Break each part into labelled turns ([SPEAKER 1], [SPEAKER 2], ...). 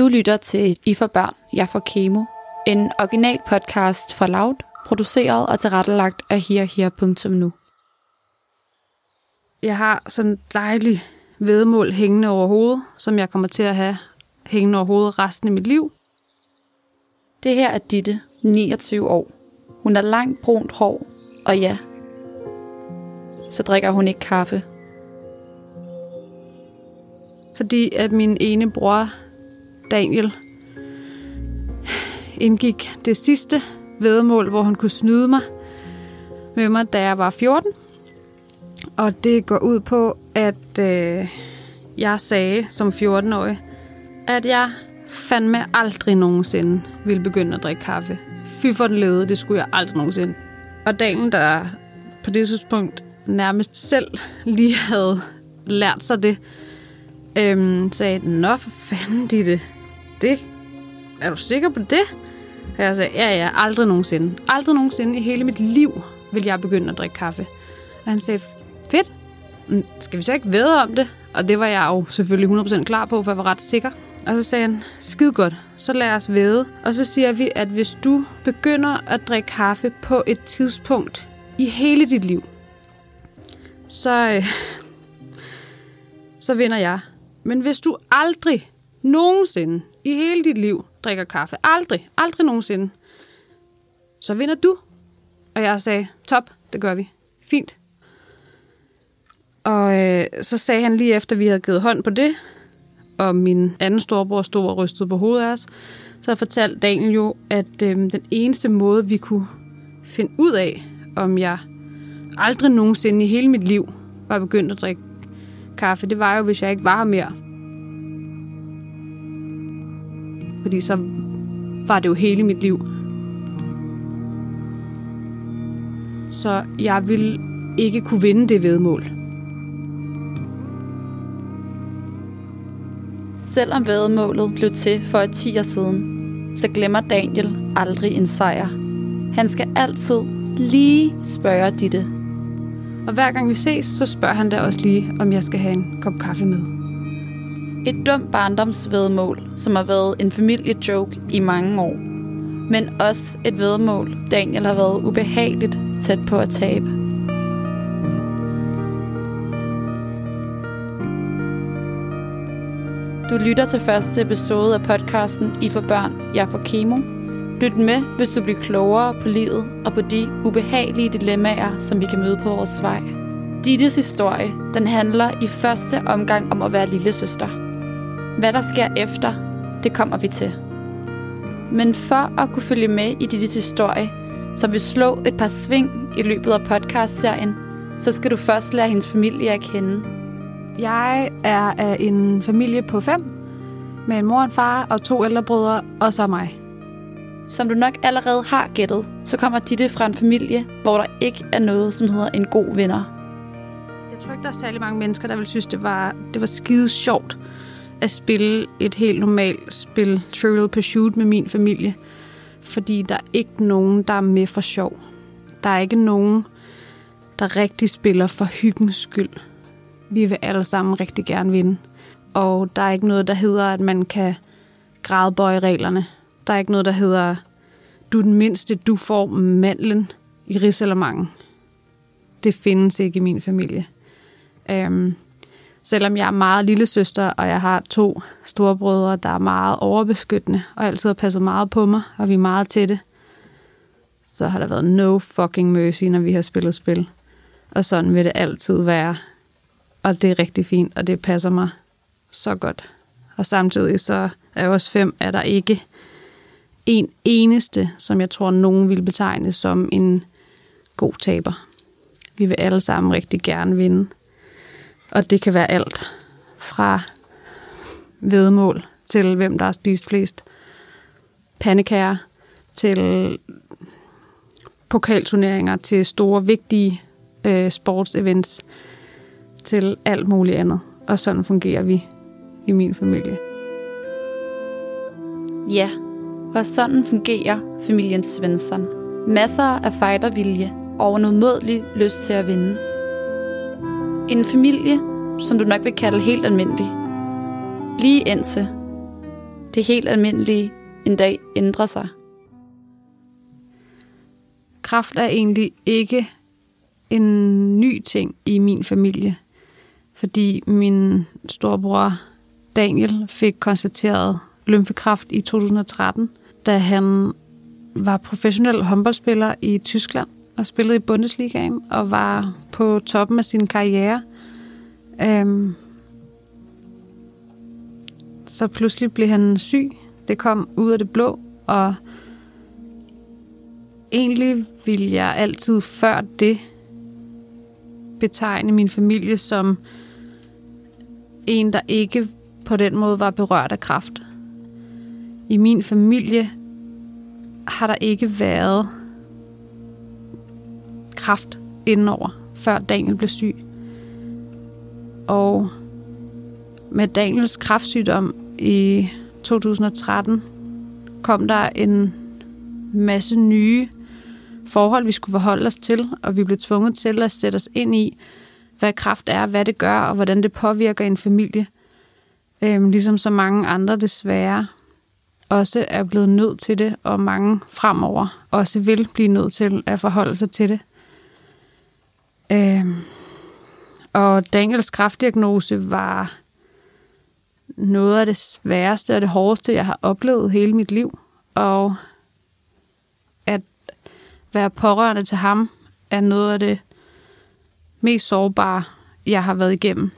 [SPEAKER 1] Du lytter til I for børn, jeg for kemo. En original podcast fra Loud, produceret og tilrettelagt af herher.nu.
[SPEAKER 2] Jeg har sådan et dejligt vedmål hængende over hovedet, som jeg kommer til at have hængende over hovedet resten af mit liv.
[SPEAKER 1] Det her er Ditte, 29 år. Hun har langt brunt hår, og ja, så drikker hun ikke kaffe.
[SPEAKER 2] Fordi at min ene bror, Daniel, indgik det sidste vedmål, hvor han kunne snyde mig med mig, da jeg var 14. Og det går ud på, at øh, jeg sagde som 14-årig, at jeg fandme aldrig nogensinde ville begynde at drikke kaffe. Fy for den lede, det skulle jeg aldrig nogensinde. Og dagen, der på det tidspunkt nærmest selv lige havde lært sig det, øhm, sagde, Nå for fanden, det, det, er du sikker på det? Og jeg sagde, ja, ja, aldrig nogensinde. Aldrig nogensinde i hele mit liv vil jeg begynde at drikke kaffe. Og han sagde, fedt, mm, skal vi så ikke vide om det? Og det var jeg jo selvfølgelig 100% klar på, for jeg var ret sikker. Og så sagde han, skide godt, så lad os væde. Og så siger vi, at hvis du begynder at drikke kaffe på et tidspunkt i hele dit liv, så, øh, så vinder jeg. Men hvis du aldrig nogensinde i hele dit liv drikker kaffe, aldrig, aldrig nogensinde, så vinder du. Og jeg sagde, top, det gør vi. Fint. Og øh, så sagde han lige efter, vi havde givet hånd på det, og min anden storebror stod og rystede på hovedet af os, så fortalte Daniel jo, at øh, den eneste måde, vi kunne finde ud af, om jeg aldrig nogensinde i hele mit liv var begyndt at drikke kaffe, det var jo, hvis jeg ikke var her mere. Fordi så var det jo hele mit liv. Så jeg ville ikke kunne vinde det vedmål.
[SPEAKER 1] Selvom vædemålet blev til for et 10 år siden, så glemmer Daniel aldrig en sejr. Han skal altid lige spørge Ditte.
[SPEAKER 2] Og hver gang vi ses, så spørger han da også lige, om jeg skal have en kop kaffe med.
[SPEAKER 1] Et dumt barndomsvedmål, som har været en familiejoke i mange år. Men også et vedmål, Daniel har været ubehageligt tæt på at tabe. Du lytter til første episode af podcasten I for børn, jeg får kemo. Lyt med, hvis du bliver klogere på livet og på de ubehagelige dilemmaer, som vi kan møde på vores vej. Dittes historie, den handler i første omgang om at være lille søster. Hvad der sker efter, det kommer vi til. Men for at kunne følge med i Dittes historie, som vil slå et par sving i løbet af podcastserien, så skal du først lære hendes familie at kende.
[SPEAKER 2] Jeg er af en familie på fem, med en mor, en far og to ældre brødre, og så mig.
[SPEAKER 1] Som du nok allerede har gættet, så kommer Ditte fra en familie, hvor der ikke er noget, som hedder en god venner.
[SPEAKER 2] Jeg tror ikke, der er særlig mange mennesker, der vil synes, det var, det var skide sjovt at spille et helt normalt spil, Trivial Pursuit, med min familie. Fordi der er ikke nogen, der er med for sjov. Der er ikke nogen, der rigtig spiller for hyggens skyld. Vi vil alle sammen rigtig gerne vinde. Og der er ikke noget, der hedder, at man kan gradbøje reglerne. Der er ikke noget, der hedder, du er den mindste, du får mandlen i risalamangen. Det findes ikke i min familie. Øhm, selvom jeg er meget lille søster, og jeg har to storebrødre, der er meget overbeskyttende, og altid har passet meget på mig, og vi er meget tætte, så har der været no fucking mercy, når vi har spillet spil. Og sådan vil det altid være. Og det er rigtig fint, og det passer mig så godt. Og samtidig så er også fem, er der ikke en eneste, som jeg tror, nogen vil betegne som en god taber. Vi vil alle sammen rigtig gerne vinde. Og det kan være alt fra vedmål til hvem der har spist flest pandekager, til pokalturneringer, til store, vigtige øh, sportsevents, til alt muligt andet. Og sådan fungerer vi i min familie.
[SPEAKER 1] Ja, og sådan fungerer familien Svensson. Masser af fightervilje og en udmådelig lyst til at vinde. En familie, som du nok vil kalde helt almindelig. Lige indtil det helt almindelige en dag ændrer sig.
[SPEAKER 2] Kraft er egentlig ikke en ny ting i min familie, fordi min storebror Daniel fik konstateret lymfekræft i 2013, da han var professionel håndboldspiller i Tyskland og spillede i Bundesligaen og var på toppen af sin karriere. Øhm, så pludselig blev han syg. Det kom ud af det blå, og egentlig ville jeg altid før det betegne min familie som en, der ikke på den måde var berørt af kraft. I min familie har der ikke været kraft indenover, før Daniel blev syg. Og med Daniels kraftsygdom i 2013 kom der en masse nye forhold, vi skulle forholde os til, og vi blev tvunget til at sætte os ind i, hvad kraft er, hvad det gør, og hvordan det påvirker en familie. Øhm, ligesom så mange andre desværre også er blevet nødt til det, og mange fremover også vil blive nødt til at forholde sig til det. Øhm, og Daniels kraftdiagnose var noget af det sværeste og det hårdeste, jeg har oplevet hele mit liv. Og at være pårørende til ham er noget af det mest sårbare, jeg har været igennem.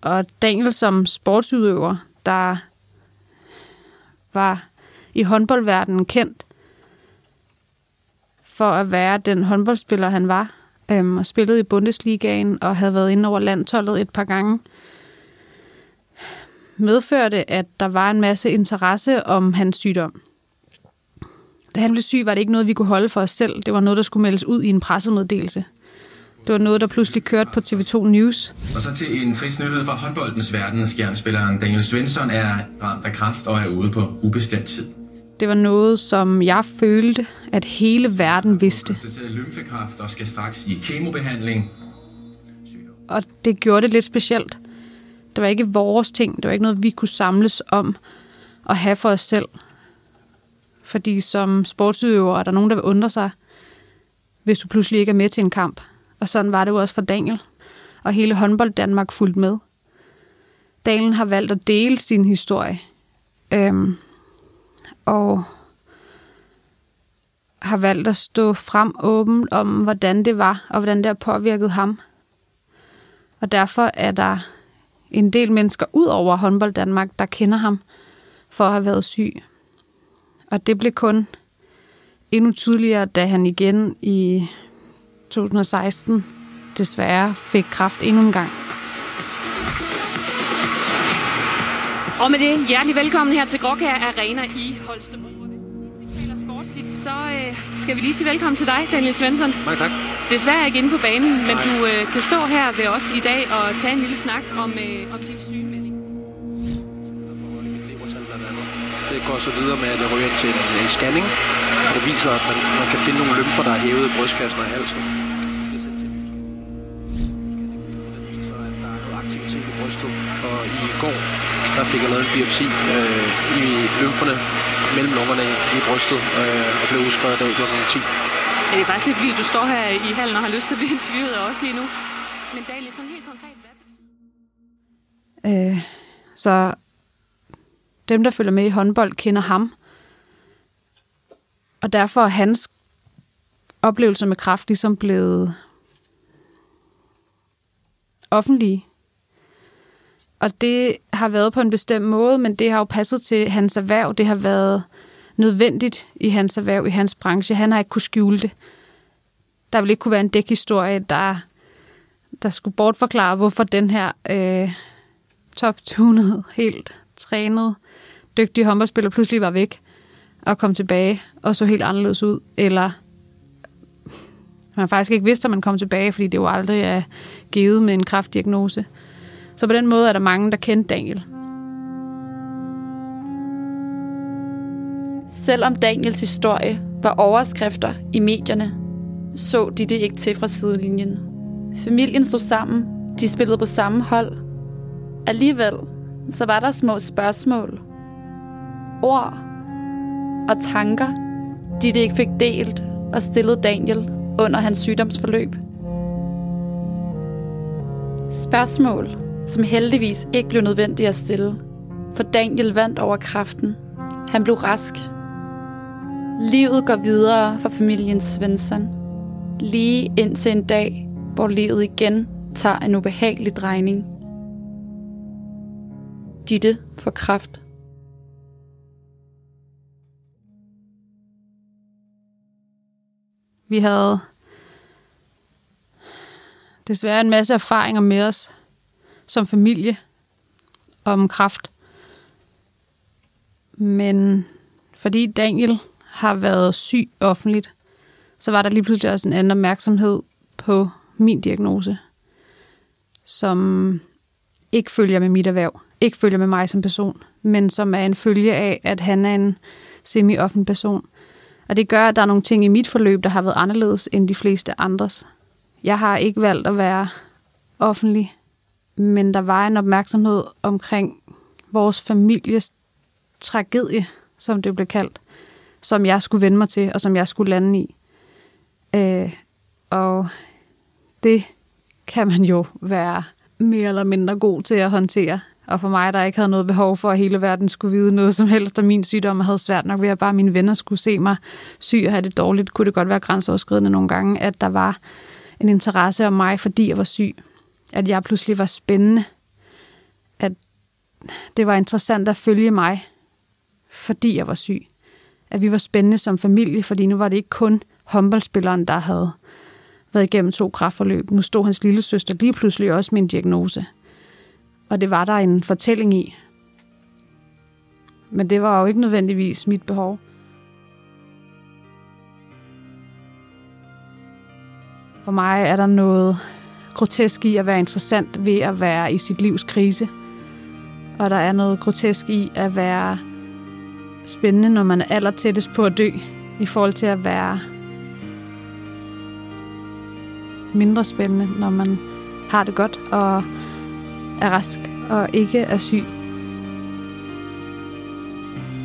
[SPEAKER 2] Og Daniel som sportsudøver, der var i håndboldverdenen kendt for at være den håndboldspiller, han var, øhm, og spillede i Bundesligaen og havde været inde over landtollet et par gange, medførte, at der var en masse interesse om hans sygdom. Da han blev syg, var det ikke noget, vi kunne holde for os selv. Det var noget, der skulle meldes ud i en pressemeddelelse. Det var noget, der pludselig kørte på TV2 News.
[SPEAKER 3] Og så til en trist nyhed fra håndboldens verden. Daniel Svensson er ramt af kraft og er ude på ubestemt tid.
[SPEAKER 2] Det var noget, som jeg følte, at hele verden vidste.
[SPEAKER 3] Lymfekræft og skal straks i kemobehandling.
[SPEAKER 2] Og det gjorde det lidt specielt. Det var ikke vores ting. Det var ikke noget, vi kunne samles om og have for os selv. Fordi som sportsudøver er der nogen, der vil undre sig, hvis du pludselig ikke er med til en kamp. Og sådan var det jo også for Daniel. Og hele håndbold Danmark fulgte med. Daniel har valgt at dele sin historie. Øhm, og har valgt at stå frem åbent om, hvordan det var, og hvordan det har påvirket ham. Og derfor er der en del mennesker ud over håndbold Danmark, der kender ham for at have været syg. Og det blev kun endnu tydeligere, da han igen i 2016 desværre fik kraft endnu en gang.
[SPEAKER 4] Og med det, hjertelig velkommen her til Gråkær Arena i Holstebro. Sportsligt, så øh, skal vi lige sige velkommen til dig, Daniel Svensson.
[SPEAKER 5] Mange tak.
[SPEAKER 4] Desværre ikke inde på banen, men du øh, kan stå her ved os i dag og tage en lille snak om, øh, om din sygemelding.
[SPEAKER 5] Det går så videre med, at jeg ryger til en øh, scanning, og det viser, at man, man kan finde nogle lymfer, der er hævet i brystkassen og halsen. Det er viser, at der er noget aktivitet i brystet, og i går der fik jeg lavet en biopsi øh, i lymferne mellem lungerne i, i brystet, øh, og blev udskrevet i dag kl. 10.
[SPEAKER 4] Ja, Det er faktisk lidt vildt, du står her i hallen og har lyst til at blive interviewet os lige nu. Men Daniel, sådan helt konkret, hvad betyder
[SPEAKER 2] Øh, så dem, der følger med i håndbold, kender ham. Og derfor er hans oplevelser med kraft ligesom blevet offentlige. Og det har været på en bestemt måde, men det har jo passet til hans erhverv. Det har været nødvendigt i hans erhverv, i hans branche. Han har ikke kunne skjule det. Der vil ikke kunne være en dækhistorie, der, der skulle bortforklare, hvorfor den her øh, top-tunet, helt trænet, dygtige håndboldspiller pludselig var væk og kom tilbage og så helt anderledes ud. Eller man faktisk ikke vidste, at man kom tilbage, fordi det jo aldrig er givet med en kraftdiagnose. Så på den måde er der mange, der kendte Daniel.
[SPEAKER 1] Selvom Daniels historie var overskrifter i medierne, så de det ikke til fra sidelinjen. Familien stod sammen, de spillede på samme hold. Alligevel så var der små spørgsmål, ord og tanker, de det ikke fik delt og stillet Daniel under hans sygdomsforløb. Spørgsmål, som heldigvis ikke blev nødvendigt at stille, for Daniel vandt over kraften. Han blev rask. Livet går videre for familien Svensson, lige indtil en dag, hvor livet igen tager en ubehagelig drejning. Ditte får kraft.
[SPEAKER 2] Vi havde desværre en masse erfaringer med os som familie om kraft. Men fordi Daniel har været syg offentligt, så var der lige pludselig også en anden opmærksomhed på min diagnose, som ikke følger med mit erhverv, ikke følger med mig som person, men som er en følge af, at han er en semi-offentlig person. Og det gør, at der er nogle ting i mit forløb, der har været anderledes end de fleste andres. Jeg har ikke valgt at være offentlig, men der var en opmærksomhed omkring vores families tragedie, som det blev kaldt, som jeg skulle vende mig til, og som jeg skulle lande i. Øh, og det kan man jo være mere eller mindre god til at håndtere. Og for mig, der ikke havde noget behov for, at hele verden skulle vide noget som helst om min sygdom, og havde svært nok ved, at bare mine venner skulle se mig syg og have det dårligt, kunne det godt være grænseoverskridende nogle gange, at der var en interesse om mig, fordi jeg var syg. At jeg pludselig var spændende. At det var interessant at følge mig, fordi jeg var syg. At vi var spændende som familie, fordi nu var det ikke kun håndboldspilleren, der havde været igennem to kraftforløb. Nu stod hans lille søster lige pludselig også med en diagnose. Og det var der en fortælling i. Men det var jo ikke nødvendigvis mit behov. For mig er der noget grotesk i at være interessant ved at være i sit livs krise. Og der er noget grotesk i at være spændende, når man er aller tættest på at dø, i forhold til at være mindre spændende, når man har det godt og er rask og ikke er syg.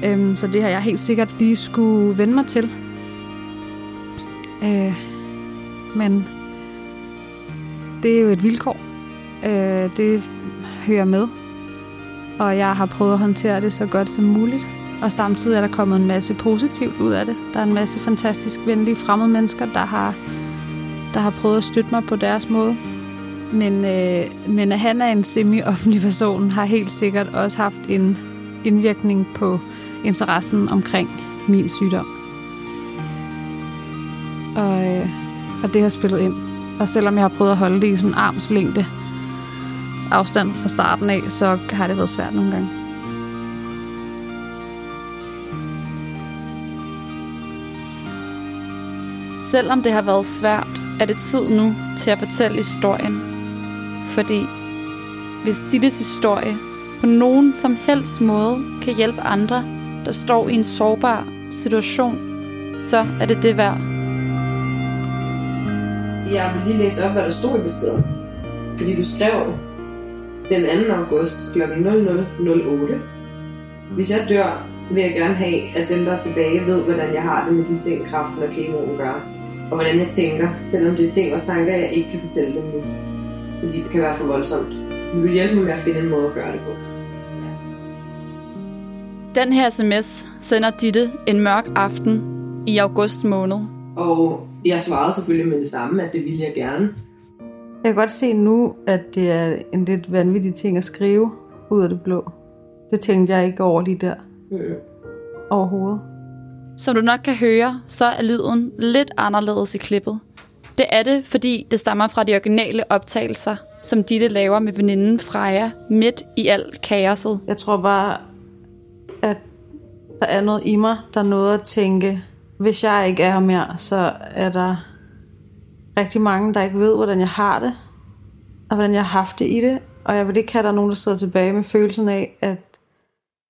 [SPEAKER 2] Øhm, så det har jeg helt sikkert lige skulle vende mig til. Øh, men det er jo et vilkår. Øh, det hører med. Og jeg har prøvet at håndtere det så godt som muligt. Og samtidig er der kommet en masse positivt ud af det. Der er en masse fantastisk venlige fremmede mennesker, der har, der har prøvet at støtte mig på deres måde. Men, øh, men at han er en semi-offentlig person, har helt sikkert også haft en indvirkning på interessen omkring min sygdom. Og, øh, og det har spillet ind. Og selvom jeg har prøvet at holde det i sådan en armslængde afstand fra starten af, så har det været svært nogle gange.
[SPEAKER 1] Selvom det har været svært, er det tid nu til at fortælle historien. Fordi hvis Dittes historie på nogen som helst måde kan hjælpe andre, der står i en sårbar situation, så er det det værd.
[SPEAKER 6] Jeg vil lige læse op, hvad der stod i beskeden. Fordi du skrev den 2. august kl. 00.08. Hvis jeg dør, vil jeg gerne have, at dem, der er tilbage, ved, hvordan jeg har det med de ting, kraften og kemoen gør. Og hvordan jeg tænker, selvom det er ting og tanker, jeg ikke kan fortælle dem nu. Fordi det kan være for voldsomt. Vi vil hjælpe mig med at finde en måde at gøre det på.
[SPEAKER 1] Den her sms sender Ditte en mørk aften i august måned.
[SPEAKER 6] Og jeg svarede selvfølgelig med det samme, at det ville jeg gerne.
[SPEAKER 2] Jeg kan godt se nu, at det er en lidt vanvittig ting at skrive ud af det blå. Det tænkte jeg ikke over lige der.
[SPEAKER 6] Mm.
[SPEAKER 2] Overhovedet.
[SPEAKER 1] Som du nok kan høre, så er lyden lidt anderledes i klippet. Det er det, fordi det stammer fra de originale optagelser, som Ditte laver med veninden Freja midt i alt kaoset.
[SPEAKER 2] Jeg tror bare, at der er noget i mig, der nåede at tænke, hvis jeg ikke er her mere, så er der rigtig mange, der ikke ved, hvordan jeg har det, og hvordan jeg har haft det i det. Og jeg vil ikke have, at der er nogen, der sidder tilbage med følelsen af, at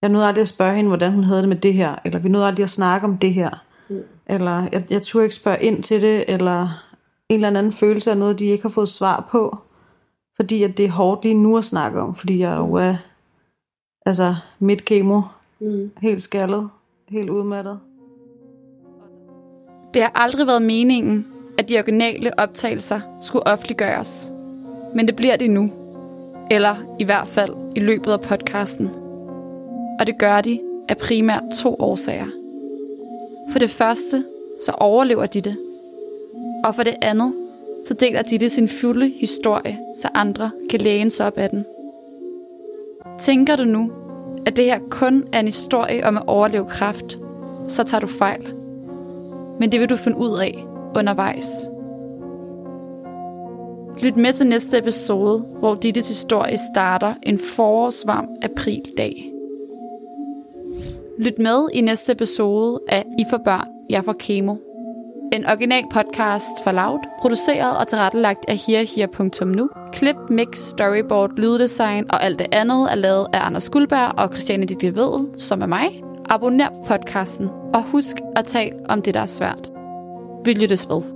[SPEAKER 2] jeg nåede aldrig at spørge hende, hvordan hun havde det med det her, eller vi nåede aldrig at snakke om det her, mm. eller jeg, jeg turde ikke spørge ind til det, eller en eller anden følelse af noget, de ikke har fået svar på, fordi at det er hårdt lige nu at snakke om, fordi jeg jo er
[SPEAKER 7] Altså midt kemo,
[SPEAKER 6] Mm.
[SPEAKER 7] helt skaldet, helt udmattet.
[SPEAKER 1] Det har aldrig været meningen, at de originale optagelser skulle offentliggøres. Men det bliver det nu. Eller i hvert fald i løbet af podcasten. Og det gør de af primært to årsager. For det første, så overlever de det. Og for det andet, så deler de det sin fulde historie, så andre kan læne sig op af den. Tænker du nu, at det her kun er en historie om at overleve kræft, så tager du fejl. Men det vil du finde ud af undervejs. Lyt med til næste episode, hvor Dittes historie starter en forårsvarm aprildag. Lyt med i næste episode af I for børn, jeg får kemo. En original podcast for Loud, produceret og tilrettelagt af herher.nu. Klip, mix, storyboard, lyddesign og alt det andet er lavet af Anders Guldberg og Christiane Ditte Vedel, som er mig. Abonner på podcasten, og husk at tale om det, der er svært. Vi lyttes ved.